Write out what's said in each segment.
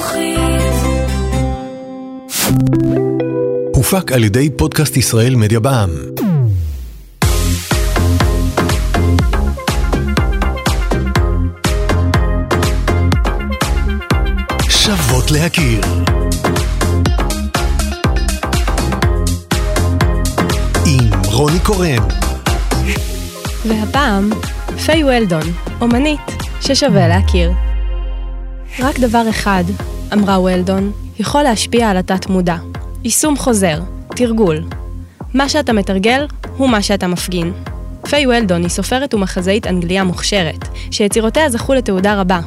חינוכית. הופק על ידי פודקאסט ישראל מדיה בע"מ. שוות להכיר. עם רוני קורן. והפעם, פיי וולדון, אומנית ששווה להכיר. רק דבר אחד, אמרה וולדון, יכול להשפיע על התת-מודע. יישום חוזר, תרגול. מה שאתה מתרגל, הוא מה שאתה מפגין. פיי וולדון היא סופרת ומחזאית אנגליה מוכשרת, שיצירותיה זכו לתעודה רבה.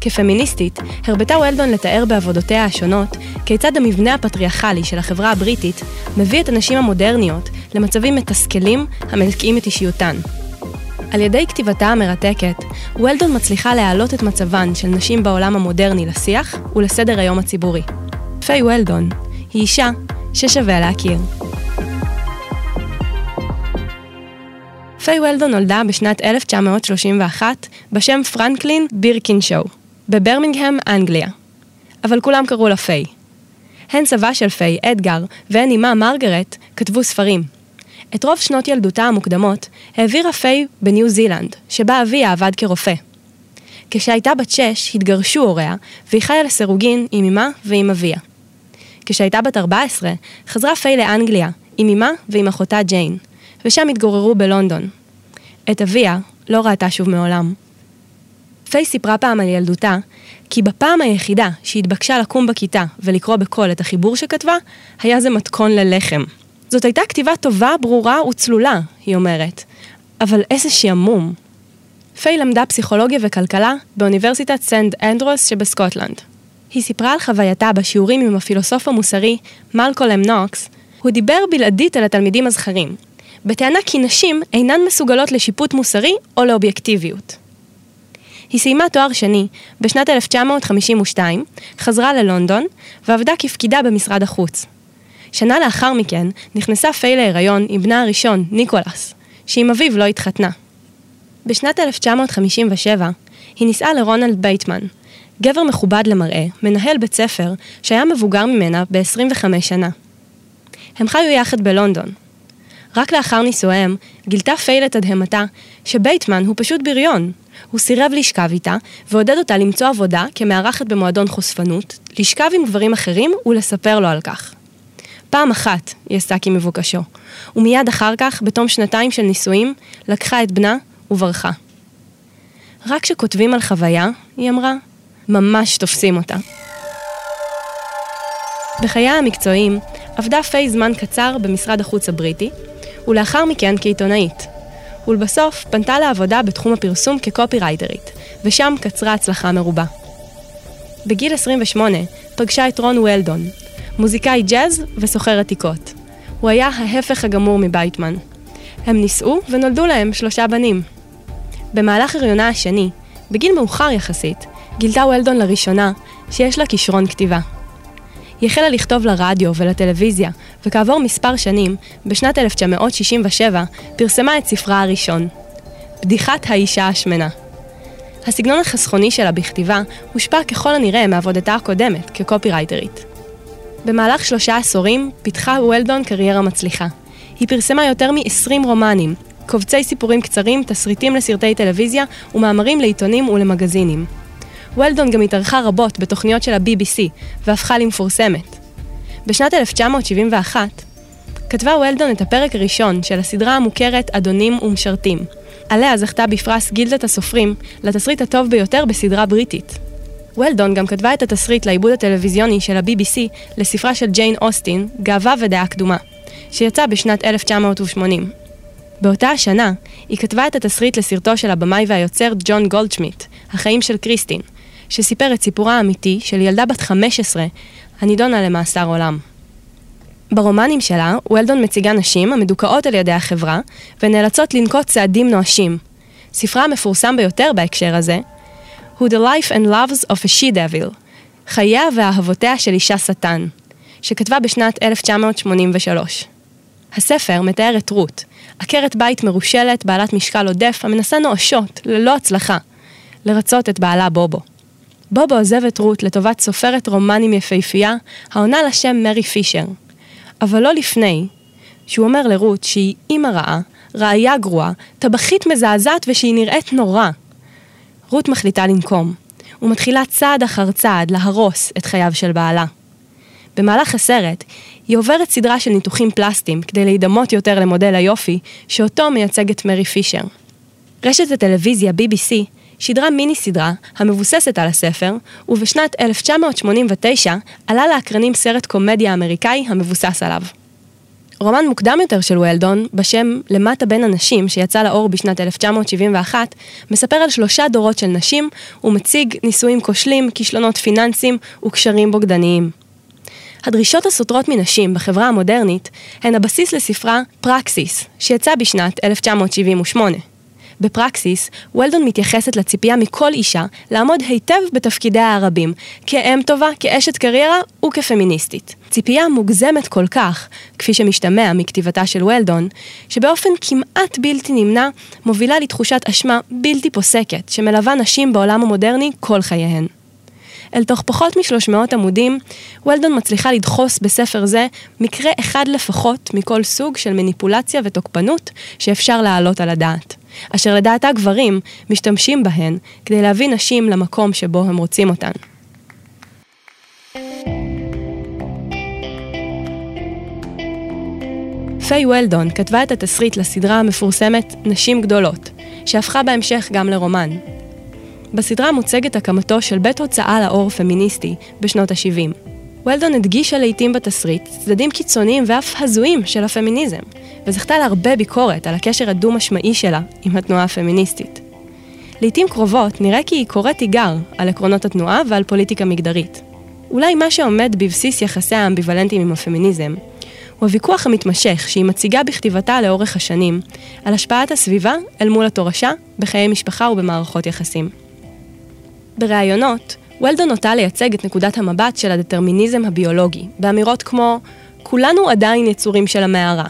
כפמיניסטית, הרבתה וולדון לתאר בעבודותיה השונות כיצד המבנה הפטריארכלי של החברה הבריטית מביא את הנשים המודרניות למצבים מתסכלים המדכאים את אישיותן. על ידי כתיבתה המרתקת, וולדון מצליחה להעלות את מצבן של נשים בעולם המודרני לשיח ולסדר היום הציבורי. פיי וולדון היא אישה ששווה להכיר. פיי וולדון נולדה בשנת 1931 בשם פרנקלין בירקינשו, בברמינגהם, אנגליה. אבל כולם קראו לה פיי. הן סבה של פיי, אדגר, והן אמה מרגרט, כתבו ספרים. את רוב שנות ילדותה המוקדמות העבירה פיי בניו זילנד, שבה אביה עבד כרופא. כשהייתה בת שש, התגרשו הוריה, והיא חיה לסירוגין עם אמה ועם אביה. כשהייתה בת 14, חזרה פיי לאנגליה, עם אמה ועם אחותה ג'יין, ושם התגוררו בלונדון. את אביה לא ראתה שוב מעולם. פיי סיפרה פעם על ילדותה, כי בפעם היחידה שהתבקשה לקום בכיתה ולקרוא בקול את החיבור שכתבה, היה זה מתכון ללחם. זאת הייתה כתיבה טובה, ברורה וצלולה, היא אומרת. אבל איזה שעמום. פיי למדה פסיכולוגיה וכלכלה באוניברסיטת סנט אנדרוס שבסקוטלנד. היא סיפרה על חווייתה בשיעורים עם הפילוסוף המוסרי, מלקולם נוקס, הוא דיבר בלעדית על התלמידים הזכרים, בטענה כי נשים אינן מסוגלות לשיפוט מוסרי או לאובייקטיביות. היא סיימה תואר שני בשנת 1952, חזרה ללונדון ועבדה כפקידה במשרד החוץ. שנה לאחר מכן נכנסה פיי להיריון עם בנה הראשון, ניקולס, שעם אביו לא התחתנה. בשנת 1957 היא נישאה לרונלד בייטמן, גבר מכובד למראה, מנהל בית ספר, שהיה מבוגר ממנה ב-25 שנה. הם חיו יחד בלונדון. רק לאחר נישואיהם, גילתה פיי לתדהמתה שבייטמן הוא פשוט בריון. הוא סירב לשכב איתה, ועודד אותה למצוא עבודה כמארחת במועדון חושפנות, לשכב עם גברים אחרים ולספר לו על כך. פעם אחת היא עשתה כמבוקשו, ומיד אחר כך, בתום שנתיים של נישואים, לקחה את בנה וברחה. רק כשכותבים על חוויה, היא אמרה, ממש תופסים אותה. בחייה המקצועיים עבדה פיי זמן קצר במשרד החוץ הבריטי, ולאחר מכן כעיתונאית. ולבסוף פנתה לעבודה בתחום הפרסום כקופירייטרית, ושם קצרה הצלחה מרובה. בגיל 28 פגשה את רון וולדון, מוזיקאי ג'אז וסוחר עתיקות. הוא היה ההפך הגמור מבייטמן. הם נישאו ונולדו להם שלושה בנים. במהלך הריונה השני, בגיל מאוחר יחסית, גילתה וולדון לראשונה שיש לה כישרון כתיבה. היא החלה לכתוב לרדיו ולטלוויזיה, וכעבור מספר שנים, בשנת 1967, פרסמה את ספרה הראשון, בדיחת האישה השמנה. הסגנון החסכוני שלה בכתיבה הושפע ככל הנראה מעבודתה הקודמת כקופירייטרית. במהלך שלושה עשורים פיתחה וולדון קריירה מצליחה. היא פרסמה יותר מ-20 רומנים, קובצי סיפורים קצרים, תסריטים לסרטי טלוויזיה ומאמרים לעיתונים ולמגזינים. וולדון גם התארחה רבות בתוכניות של ה-BBC והפכה למפורסמת. בשנת 1971 כתבה וולדון את הפרק הראשון של הסדרה המוכרת אדונים ומשרתים. עליה זכתה בפרס גילדת הסופרים לתסריט הטוב ביותר בסדרה בריטית. וולדון גם כתבה את התסריט לעיבוד הטלוויזיוני של ה-BBC לספרה של ג'יין אוסטין, גאווה ודעה קדומה, שיצא בשנת 1980. באותה השנה, היא כתבה את התסריט לסרטו של הבמאי והיוצר ג'ון גולדשמיט, החיים של קריסטין, שסיפר את סיפורה האמיתי של ילדה בת 15 הנידונה למאסר עולם. ברומנים שלה, וולדון מציגה נשים המדוכאות על ידי החברה ונאלצות לנקוט צעדים נואשים. ספרה המפורסם ביותר בהקשר הזה הוא The Life and Loves of a She-Devil, חייה ואהבותיה של אישה שטן, שכתבה בשנת 1983. הספר מתאר את רות, עקרת בית מרושלת, בעלת משקל עודף, המנסה נואשות, ללא הצלחה, לרצות את בעלה בובו. בובו עוזב את רות לטובת סופרת רומנים יפהפייה, העונה לשם מרי פישר. אבל לא לפני, שהוא אומר לרות שהיא אימא רעה, ראיה גרועה, טבחית מזעזעת ושהיא נראית נורא. רות מחליטה לנקום, ומתחילה צעד אחר צעד להרוס את חייו של בעלה. במהלך הסרט, היא עוברת סדרה של ניתוחים פלסטיים כדי להידמות יותר למודל היופי שאותו מייצגת מרי פישר. רשת הטלוויזיה BBC שידרה מיני סדרה המבוססת על הספר, ובשנת 1989 עלה לאקרנים סרט קומדיה אמריקאי המבוסס עליו. רומן מוקדם יותר של וולדון, בשם "למטה בין הנשים", שיצא לאור בשנת 1971, מספר על שלושה דורות של נשים, ומציג נישואים כושלים, כישלונות פיננסיים וקשרים בוגדניים. הדרישות הסותרות מנשים בחברה המודרנית הן הבסיס לספרה פרקסיס, שיצא בשנת 1978. בפרקסיס, וולדון מתייחסת לציפייה מכל אישה לעמוד היטב בתפקידיה הרבים, כאם טובה, כאשת קריירה וכפמיניסטית. ציפייה מוגזמת כל כך, כפי שמשתמע מכתיבתה של וולדון, שבאופן כמעט בלתי נמנע מובילה לתחושת אשמה בלתי פוסקת, שמלווה נשים בעולם המודרני כל חייהן. אל תוך פחות מ-300 עמודים, וולדון מצליחה לדחוס בספר זה מקרה אחד לפחות מכל סוג של מניפולציה ותוקפנות שאפשר להעלות על הדעת. אשר לדעתה גברים משתמשים בהן כדי להביא נשים למקום שבו הם רוצים אותן. פיי וולדון כתבה את התסריט לסדרה המפורסמת "נשים גדולות", שהפכה בהמשך גם לרומן. בסדרה מוצגת הקמתו של בית הוצאה לאור פמיניסטי בשנות ה-70. וולדון הדגישה לעיתים בתסריט צדדים קיצוניים ואף הזויים של הפמיניזם, וזכתה להרבה ביקורת על הקשר הדו-משמעי שלה עם התנועה הפמיניסטית. לעיתים קרובות נראה כי היא קוראת תיגר על עקרונות התנועה ועל פוליטיקה מגדרית. אולי מה שעומד בבסיס יחסי האמביוולנטיים עם הפמיניזם, הוא הוויכוח המתמשך שהיא מציגה בכתיבתה לאורך השנים על השפעת הסביבה אל מול התורשה בחיי משפחה ובמערכות יחסים. בראיונות, וולדון נוטה לייצג את נקודת המבט של הדטרמיניזם הביולוגי, באמירות כמו כולנו עדיין יצורים של המערה,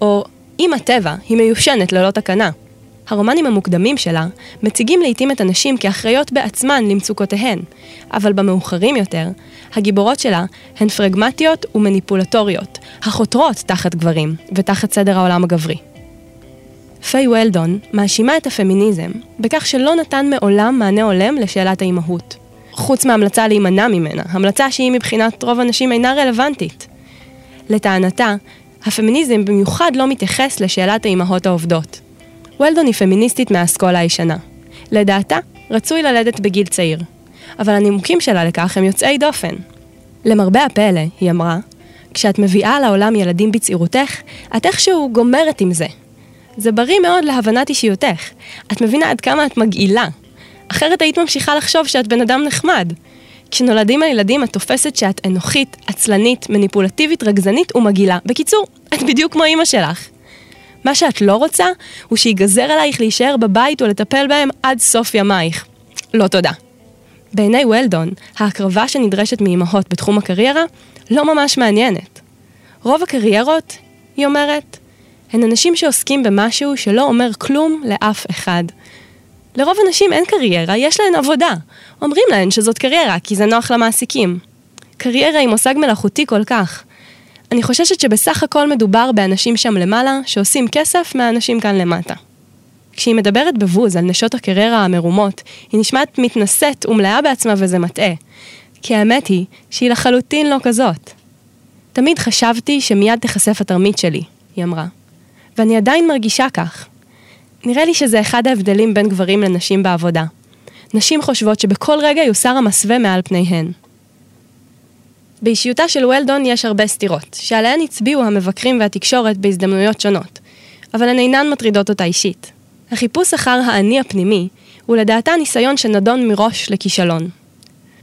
או אם הטבע היא מיושנת ללא תקנה. הרומנים המוקדמים שלה מציגים לעיתים את הנשים כאחראיות בעצמן למצוקותיהן, אבל במאוחרים יותר, הגיבורות שלה הן פרגמטיות ומניפולטוריות, החותרות תחת גברים ותחת סדר העולם הגברי. פיי וולדון מאשימה את הפמיניזם בכך שלא נתן מעולם מענה הולם לשאלת האימהות. חוץ מהמלצה להימנע ממנה, המלצה שהיא מבחינת רוב הנשים אינה רלוונטית. לטענתה, הפמיניזם במיוחד לא מתייחס לשאלת האימהות העובדות. וולדון היא פמיניסטית מהאסכולה הישנה. לדעתה, רצוי ללדת בגיל צעיר. אבל הנימוקים שלה לכך הם יוצאי דופן. למרבה הפלא, היא אמרה, כשאת מביאה לעולם ילדים בצעירותך, את איכשהו גומרת עם זה. זה בריא מאוד להבנת אישיותך. את מבינה עד כמה את מגעילה, אחרת היית ממשיכה לחשוב שאת בן אדם נחמד. כשנולדים הילדים את תופסת שאת אנוכית, עצלנית, מניפולטיבית, רגזנית ומגעילה. בקיצור, את בדיוק כמו אימא שלך. מה שאת לא רוצה, הוא שיגזר עלייך להישאר בבית ולטפל בהם עד סוף ימייך. לא תודה. בעיני וולדון, ההקרבה שנדרשת מאימהות בתחום הקריירה לא ממש מעניינת. רוב הקריירות, היא אומרת, הן אנשים שעוסקים במשהו שלא אומר כלום לאף אחד. לרוב הנשים אין קריירה, יש להן עבודה. אומרים להן שזאת קריירה, כי זה נוח למעסיקים. קריירה היא מושג מלאכותי כל כך. אני חוששת שבסך הכל מדובר באנשים שם למעלה, שעושים כסף מהאנשים כאן למטה. כשהיא מדברת בבוז על נשות הקריירה המרומות, היא נשמעת מתנשאת ומלאה בעצמה וזה מטעה. כי האמת היא שהיא לחלוטין לא כזאת. תמיד חשבתי שמיד תיחשף התרמית שלי, היא אמרה. ואני עדיין מרגישה כך. נראה לי שזה אחד ההבדלים בין גברים לנשים בעבודה. נשים חושבות שבכל רגע יוסר המסווה מעל פניהן. באישיותה של וולדון יש הרבה סתירות, שעליהן הצביעו המבקרים והתקשורת בהזדמנויות שונות, אבל הן אינן מטרידות אותה אישית. החיפוש אחר האני הפנימי הוא לדעתה ניסיון שנדון מראש לכישלון.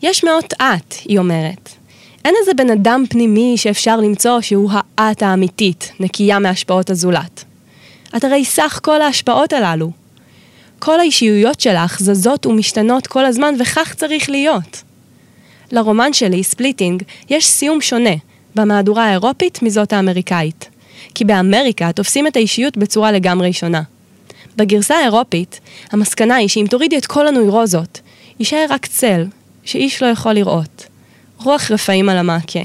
יש מאות את, היא אומרת. אין איזה בן אדם פנימי שאפשר למצוא שהוא האט האמיתית, נקייה מהשפעות הזולת. את הרי סך כל ההשפעות הללו. כל האישיויות שלך זזות ומשתנות כל הזמן, וכך צריך להיות. לרומן שלי, Splitting, יש סיום שונה במהדורה האירופית מזאת האמריקאית. כי באמריקה תופסים את האישיות בצורה לגמרי שונה. בגרסה האירופית, המסקנה היא שאם תורידי את כל הנוירוזות, יישאר רק צל, שאיש לא יכול לראות. רוח רפאים על המעקה.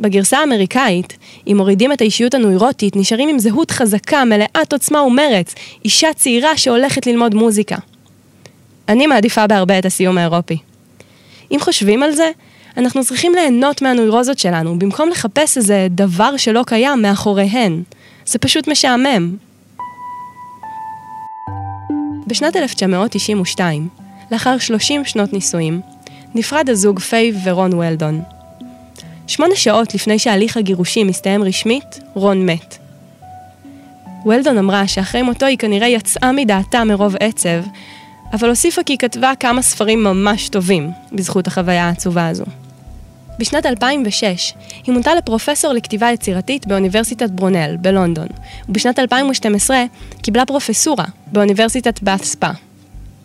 בגרסה האמריקאית, אם מורידים את האישיות הנוירוטית, נשארים עם זהות חזקה, מלאת עוצמה ומרץ, אישה צעירה שהולכת ללמוד מוזיקה. אני מעדיפה בהרבה את הסיום האירופי. אם חושבים על זה, אנחנו צריכים ליהנות מהנוירוזות שלנו, במקום לחפש איזה דבר שלא קיים מאחוריהן. זה פשוט משעמם. בשנת 1992, לאחר 30 שנות נישואים, נפרד הזוג פיי ורון וולדון. שמונה שעות לפני שהליך הגירושים מסתיים רשמית, רון מת. וולדון אמרה שאחרי מותו היא כנראה יצאה מדעתה מרוב עצב, אבל הוסיפה כי היא כתבה כמה ספרים ממש טובים בזכות החוויה העצובה הזו. בשנת 2006 היא מונתה לפרופסור לכתיבה יצירתית באוניברסיטת ברונל בלונדון, ובשנת 2012 קיבלה פרופסורה באוניברסיטת באת' ספא.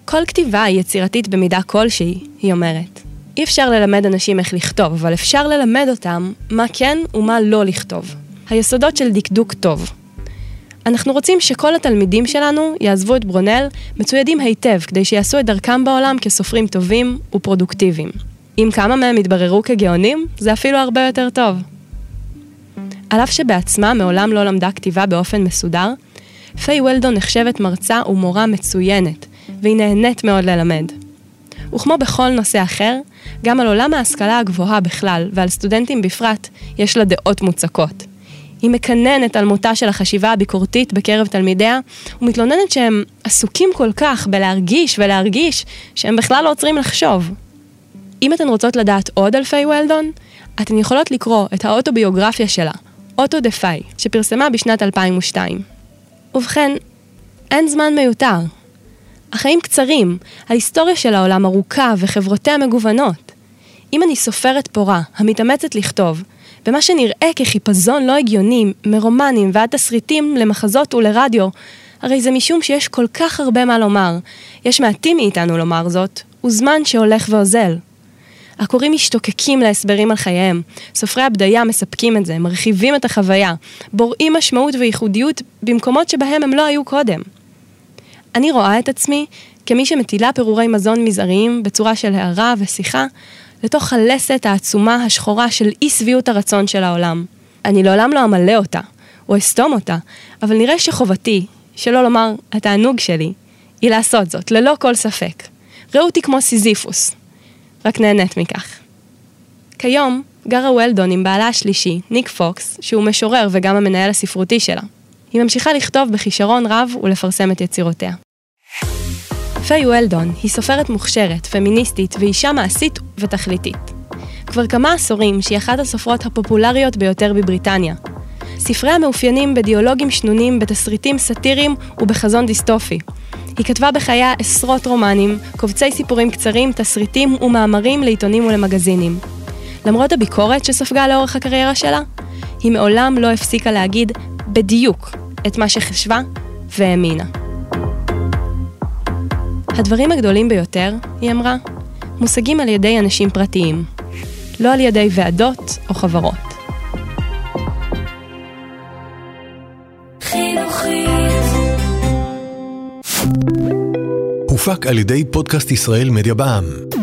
כל כתיבה היא יצירתית במידה כלשהי, היא אומרת. אי אפשר ללמד אנשים איך לכתוב, אבל אפשר ללמד אותם מה כן ומה לא לכתוב. היסודות של דקדוק טוב. אנחנו רוצים שכל התלמידים שלנו יעזבו את ברונל מצוידים היטב כדי שיעשו את דרכם בעולם כסופרים טובים ופרודוקטיביים. אם כמה מהם יתבררו כגאונים, זה אפילו הרבה יותר טוב. על אף שבעצמה מעולם לא למדה כתיבה באופן מסודר, פיי וולדון נחשבת מרצה ומורה מצוינת, והיא נהנית מאוד ללמד. וכמו בכל נושא אחר, גם על עולם ההשכלה הגבוהה בכלל ועל סטודנטים בפרט, יש לה דעות מוצקות. היא מקננת על מותה של החשיבה הביקורתית בקרב תלמידיה, ומתלוננת שהם עסוקים כל כך בלהרגיש ולהרגיש, שהם בכלל לא עוצרים לחשוב. אם אתן רוצות לדעת עוד על פיי וולדון, אתן יכולות לקרוא את האוטוביוגרפיה שלה, אוטו דה פיי, שפרסמה בשנת 2002. ובכן, אין זמן מיותר. החיים קצרים, ההיסטוריה של העולם ארוכה וחברותיה מגוונות. אם אני סופרת פורה, המתאמצת לכתוב, ומה שנראה כחיפזון לא הגיוני, מרומנים ועד תסריטים למחזות ולרדיו, הרי זה משום שיש כל כך הרבה מה לומר. יש מעטים מאיתנו לומר זאת, וזמן שהולך ואוזל. הקוראים משתוקקים להסברים על חייהם. סופרי הבדיה מספקים את זה, מרחיבים את החוויה, בוראים משמעות וייחודיות במקומות שבהם הם לא היו קודם. אני רואה את עצמי כמי שמטילה פירורי מזון מזעריים בצורה של הערה ושיחה לתוך הלסת העצומה השחורה של אי שביעות הרצון של העולם. אני לעולם לא אמלא אותה, או אסתום אותה, אבל נראה שחובתי, שלא לומר התענוג שלי, היא לעשות זאת, ללא כל ספק. ראו אותי כמו סיזיפוס, רק נהנית מכך. כיום גרה וולדון עם בעלה השלישי, ניק פוקס, שהוא משורר וגם המנהל הספרותי שלה. היא ממשיכה לכתוב בכישרון רב ולפרסם את יצירותיה. פיי וולדון היא סופרת מוכשרת, פמיניסטית ואישה מעשית ותכליתית. כבר כמה עשורים שהיא אחת הסופרות הפופולריות ביותר בבריטניה. ספריה מאופיינים בדיאלוגים שנונים, בתסריטים סאטיריים ובחזון דיסטופי. היא כתבה בחייה עשרות רומנים, קובצי סיפורים קצרים, תסריטים ומאמרים לעיתונים ולמגזינים. למרות הביקורת שספגה לאורך הקריירה שלה, היא מעולם לא הפסיקה להגיד בדיוק את מה שחשבה והאמינה. הדברים הגדולים ביותר, היא אמרה, מושגים על ידי אנשים פרטיים, לא על ידי ועדות או חברות. הופק על ידי פודקאסט ישראל מדיה בע"מ.